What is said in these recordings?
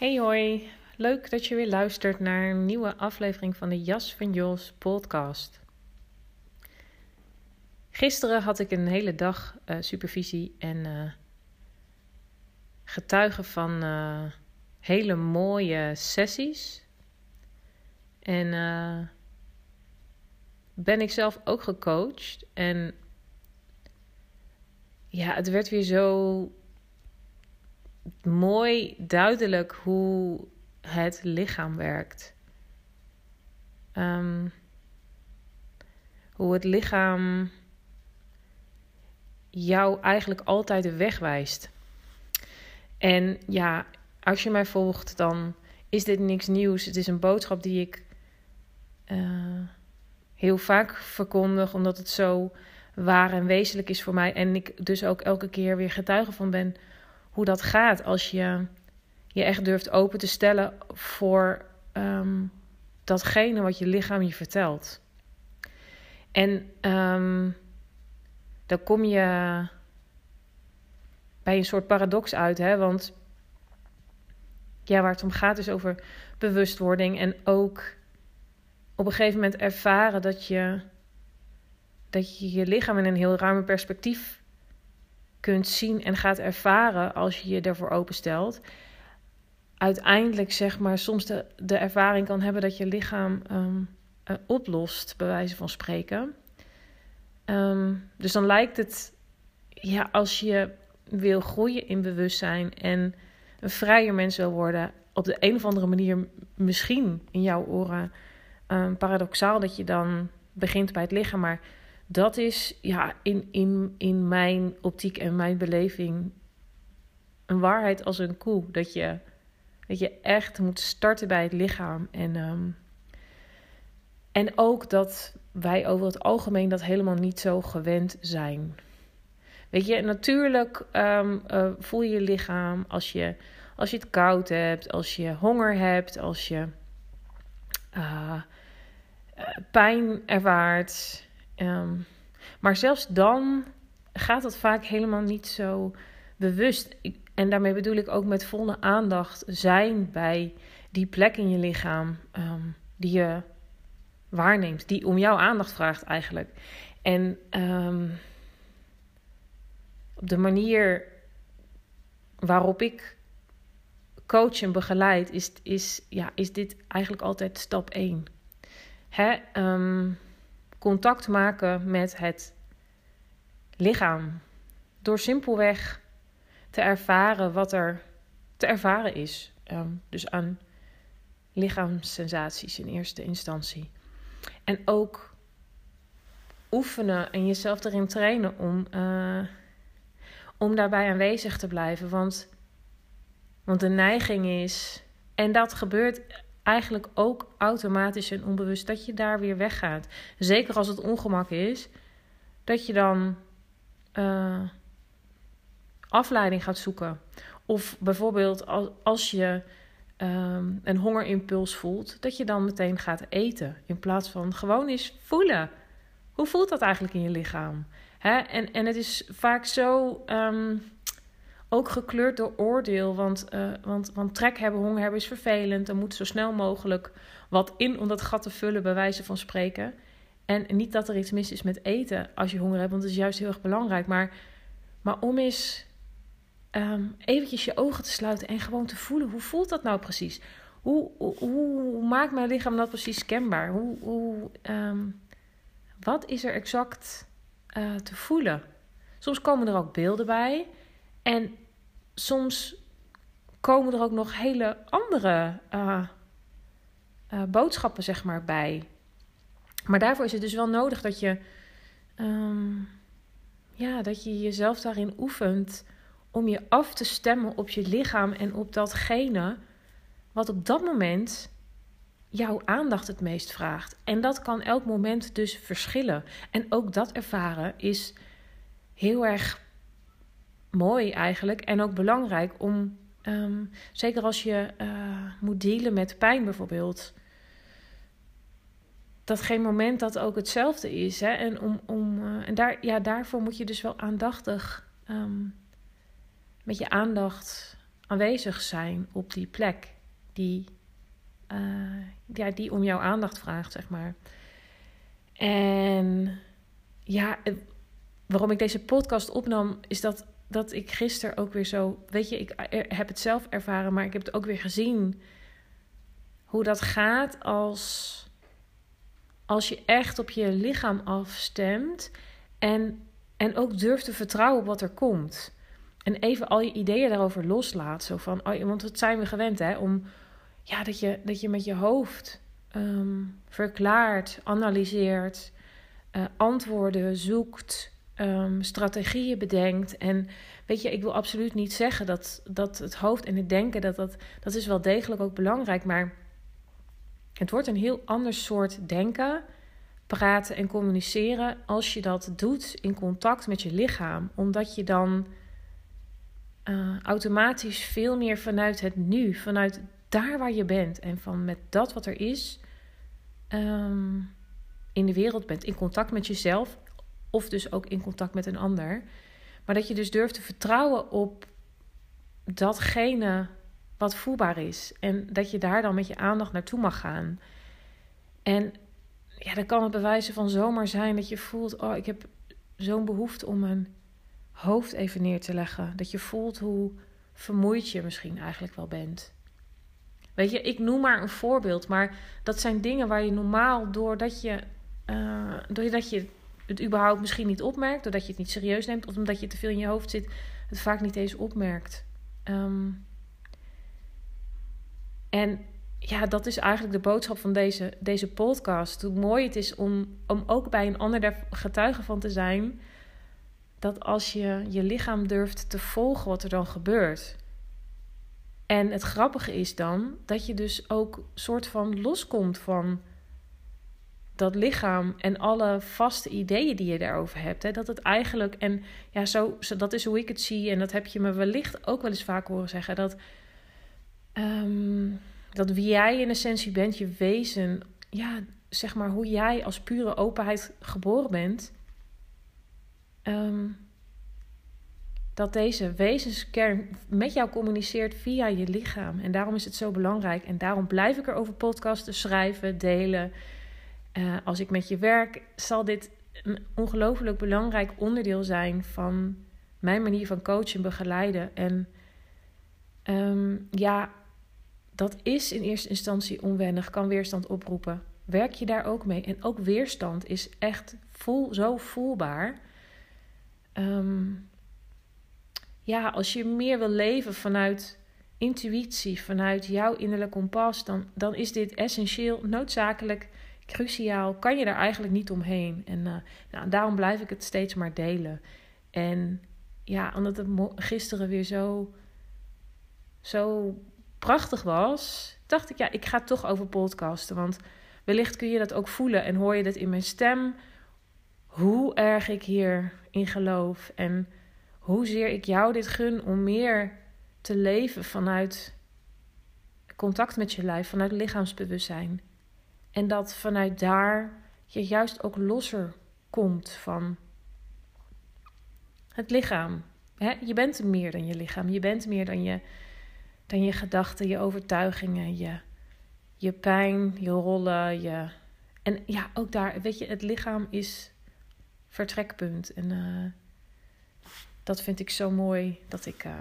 Hey hoi, leuk dat je weer luistert naar een nieuwe aflevering van de Jas van Jos podcast. Gisteren had ik een hele dag uh, supervisie en uh, getuigen van uh, hele mooie sessies. En ben ik zelf ook gecoacht. En ja, het werd weer zo mooi duidelijk hoe het lichaam werkt. Um, hoe het lichaam jou eigenlijk altijd de weg wijst. En ja, als je mij volgt, dan is dit niks nieuws. Het is een boodschap die ik uh, heel vaak verkondig, omdat het zo waar en wezenlijk is voor mij. En ik dus ook elke keer weer getuige van ben hoe dat gaat als je je echt durft open te stellen voor um, datgene wat je lichaam je vertelt. En um, dan kom je bij een soort paradox uit, hè? want ja, waar het om gaat is over bewustwording en ook op een gegeven moment ervaren dat je dat je je lichaam in een heel ruime perspectief kunt zien en gaat ervaren als je je ervoor openstelt. Uiteindelijk, zeg maar, soms de, de ervaring kan hebben dat je lichaam um, uh, oplost, bij wijze van spreken. Um, dus dan lijkt het, ja, als je wil groeien in bewustzijn en een vrijer mens wil worden, op de een of andere manier misschien in jouw oren um, paradoxaal dat je dan begint bij het lichaam. Maar dat is ja, in, in, in mijn optiek en mijn beleving een waarheid als een koe. Dat je, dat je echt moet starten bij het lichaam. En, um, en ook dat wij over het algemeen dat helemaal niet zo gewend zijn. Weet je, natuurlijk um, uh, voel je je lichaam als je, als je het koud hebt, als je honger hebt, als je uh, pijn ervaart. Um, maar zelfs dan gaat het vaak helemaal niet zo bewust. en daarmee bedoel ik ook met volle aandacht zijn bij die plek in je lichaam um, die je waarneemt, die om jouw aandacht vraagt eigenlijk. En um, op de manier waarop ik coach en begeleid, is, is, ja, is dit eigenlijk altijd stap 1. Hè? Contact maken met het lichaam. Door simpelweg te ervaren wat er te ervaren is. Um, dus aan lichaamssensaties in eerste instantie. En ook oefenen en jezelf erin trainen om, uh, om daarbij aanwezig te blijven. Want, want de neiging is, en dat gebeurt eigenlijk ook automatisch en onbewust, dat je daar weer weggaat. Zeker als het ongemak is, dat je dan uh, afleiding gaat zoeken. Of bijvoorbeeld als, je um, een hongerimpuls voelt, dat je dan meteen gaat eten. In plaats van gewoon eens voelen. Hoe voelt dat eigenlijk in je lichaam? Hè? En, en het is vaak zo um, ook gekleurd door oordeel. Want, uh, want, want trek hebben, honger hebben is vervelend. Er moet zo snel mogelijk wat in om dat gat te vullen, bij wijze van spreken. En niet dat er iets mis is met eten als je honger hebt, want dat is juist heel erg belangrijk. Maar, maar om eens um, eventjes je ogen te sluiten en gewoon te voelen, hoe voelt dat nou precies? hoe, hoe, hoe, maakt mijn lichaam dat precies kenbaar? Hoe, hoe, ehm, wat is er exact uh, te voelen? Soms komen er ook beelden bij. En soms komen er ook nog hele andere uh, uh, boodschappen zeg maar, bij. Maar daarvoor is het dus wel nodig dat je, um, ja, dat je jezelf daarin oefent om je af te stemmen op je lichaam en op datgene wat op dat moment jouw aandacht het meest vraagt. En dat kan elk moment dus verschillen. En ook dat ervaren is heel erg mooi eigenlijk en ook belangrijk om, um, zeker als je uh, moet dealen met pijn bijvoorbeeld, dat geen moment dat ook hetzelfde is. Hè? En, om, om, uh, en daar, ja, daarvoor moet je dus wel aandachtig um, met je aandacht aanwezig zijn op die plek die, uh, ja, die om jouw aandacht vraagt, zeg maar. En ja, waarom ik deze podcast opnam, is dat, dat ik gisteren ook weer zo. Weet je, ik heb het zelf ervaren, maar ik heb het ook weer gezien. Hoe dat gaat als, als je echt op je lichaam afstemt. En, en ook durft te vertrouwen op wat er komt. En even al je ideeën daarover loslaat. Zo van, oh, want wat zijn we gewend, hè? Om ja, dat, je, dat je met je hoofd um, verklaart, analyseert, uh, antwoorden zoekt, um, strategieën bedenkt. En weet je, ik wil absoluut niet zeggen dat, dat het hoofd en het denken, dat, dat, dat is wel degelijk ook belangrijk. Maar het wordt een heel ander soort denken, praten en communiceren als je dat doet in contact met je lichaam. Omdat je dan uh, automatisch veel meer vanuit het nu, vanuit daar waar je bent en van met dat wat er is um, in de wereld bent, in contact met jezelf of dus ook in contact met een ander. Maar dat je dus durft te vertrouwen op datgene wat voelbaar is. En dat je daar dan met je aandacht naartoe mag gaan. En ja, dan kan het bewijzen van zomaar zijn dat je voelt: oh, ik heb zo'n behoefte om mijn hoofd even neer te leggen. Dat je voelt hoe vermoeid je misschien eigenlijk wel bent. Weet je, ik noem maar een voorbeeld, maar dat zijn dingen waar je normaal doordat je, uh, doordat je het überhaupt misschien niet opmerkt, doordat je het niet serieus neemt of omdat je te veel in je hoofd zit, het vaak niet eens opmerkt. Um, en ja, dat is eigenlijk de boodschap van deze, deze podcast. Hoe mooi het is om, om ook bij een ander daar getuige van te zijn. Dat als je je lichaam durft te volgen wat er dan gebeurt. En het grappige is dan dat je dus ook soort van loskomt van dat lichaam en alle vaste ideeën die je daarover hebt. Hè? Dat het eigenlijk, en ja, zo, dat is hoe ik het zie, en dat heb je me wellicht ook wel eens vaak horen zeggen, dat, um, dat wie jij in essentie bent, je wezen, ja, zeg maar hoe jij als pure openheid geboren bent. Um, dat deze wezenskern met jou communiceert via je lichaam. En daarom is het zo belangrijk. En daarom blijf ik erover podcasten, schrijven, delen. Uh, als ik met je werk, zal dit een ongelooflijk belangrijk onderdeel zijn van mijn manier van coachen, begeleiden. En um, ja, dat is in eerste instantie onwennig, kan weerstand oproepen. Werk je daar ook mee? En ook weerstand is echt zo voelbaar. Um, ja, als je meer wil leven vanuit intuïtie, vanuit jouw innerlijke kompas, dan, dan is dit essentieel, noodzakelijk, cruciaal. Kan je daar eigenlijk niet omheen. En uh, nou, daarom blijf ik het steeds maar delen. En ja, omdat het gisteren weer zo, zo prachtig was, dacht ik, ja, ik ga toch over podcasten. Want wellicht kun je dat ook voelen en hoor je dat in mijn stem, hoe erg ik hierin geloof. En hoezeer ik jou dit gun om meer te leven vanuit contact met je lijf, vanuit lichaamsbewustzijn. En dat vanuit daar je juist ook losser komt van het lichaam. je bent meer dan je lichaam. Je bent meer dan je, dan je gedachten, je overtuigingen, je, je pijn, je rollen. Je... En ja, ook daar, weet je, het lichaam is vertrekpunt. En uh, dat vind ik zo mooi dat ik, uh,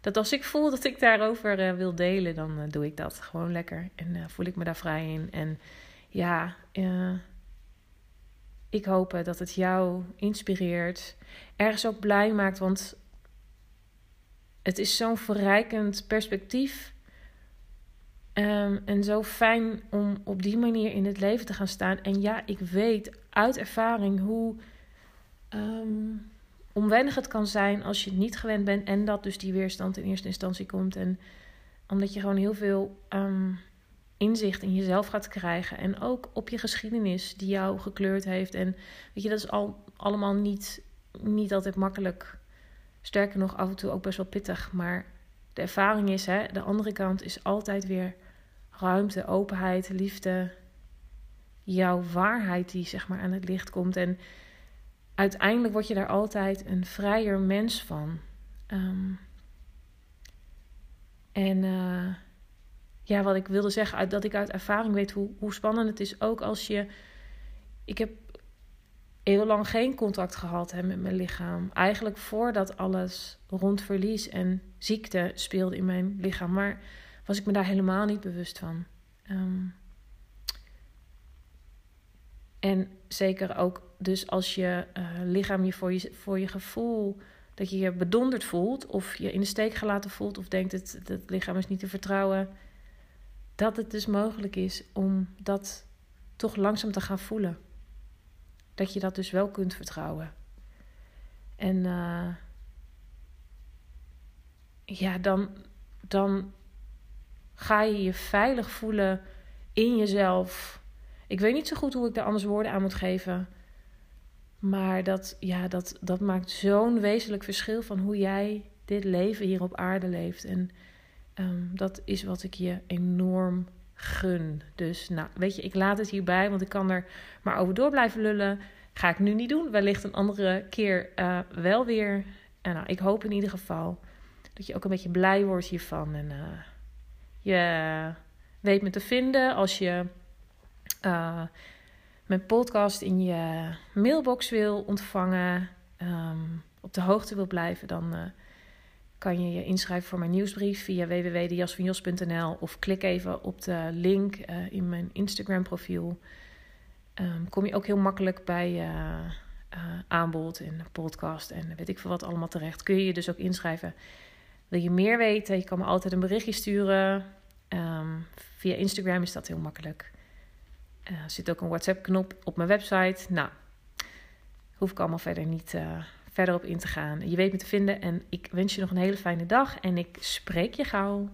dat als ik voel dat ik daarover wil delen, dan doe ik dat gewoon lekker. En voel ik me daar vrij in. En ja, ik hoop dat het jou inspireert. Ergens ook blij maakt, want het is zo'n verrijkend perspectief. Um, en zo fijn om op die manier in het leven te gaan staan. En ja, ik weet uit ervaring hoe um, onwennig het kan zijn als je het niet gewend bent. En dat dus die weerstand in eerste instantie komt. En omdat je gewoon heel veel um, inzicht in jezelf gaat krijgen. En ook op je geschiedenis die jou gekleurd heeft. En weet je, dat is al, allemaal niet, niet altijd makkelijk. Sterker nog, af en toe ook best wel pittig. Maar de ervaring is, hè, de andere kant is altijd weer ruimte, openheid, liefde. Jouw waarheid die zeg maar aan het licht komt. En uiteindelijk word je daar altijd een vrijer mens van. Um, en uh, ja, wat ik wilde zeggen, dat ik uit ervaring weet hoe, hoe spannend het is. Ook als je. Ik heb heel lang geen contact gehad hè, met mijn lichaam. Eigenlijk voordat alles rond verlies en ziekte speelde in mijn lichaam. Maar was ik me daar helemaal niet bewust van. Um, en zeker ook dus als je uh, lichaam je voor, je gevoel dat je je bedonderd voelt of je in de steek gelaten voelt of denkt het, het lichaam is niet te vertrouwen, dat het dus mogelijk is om dat toch langzaam te gaan voelen. Dat je dat dus wel kunt vertrouwen. En uh, ja, dan, dan ga je je veilig voelen in jezelf. Ik weet niet zo goed hoe ik daar anders woorden aan moet geven. Maar dat, ja, dat, dat maakt zo'n wezenlijk verschil van hoe jij dit leven hier op aarde leeft. En um, dat is wat ik je enorm gun. Dus nou, weet je, ik laat het hierbij, want ik kan er maar over door blijven lullen. Ga ik nu niet doen. Wellicht een andere keer uh, wel weer. En nou, ik hoop in ieder geval dat je ook een beetje blij wordt hiervan. En uh, je weet me te vinden als je uh, mijn podcast in je mailbox wil ontvangen. Um, op de hoogte wil blijven, dan kan je je inschrijven voor mijn nieuwsbrief via www.jasvanjos.nl of klik even op de link uh, in mijn Instagram profiel. Um, kom je ook heel makkelijk bij aanbod en podcast en weet ik veel wat allemaal terecht. Kun je je dus ook inschrijven. Wil je meer weten? Je kan me altijd een berichtje sturen. Um, via Instagram is dat heel makkelijk. Er zit ook een WhatsApp-knop op mijn website. Nou, hoef ik allemaal verder niet verder op in te gaan. Je weet me te vinden en ik wens je nog een hele fijne dag en ik spreek je gauw.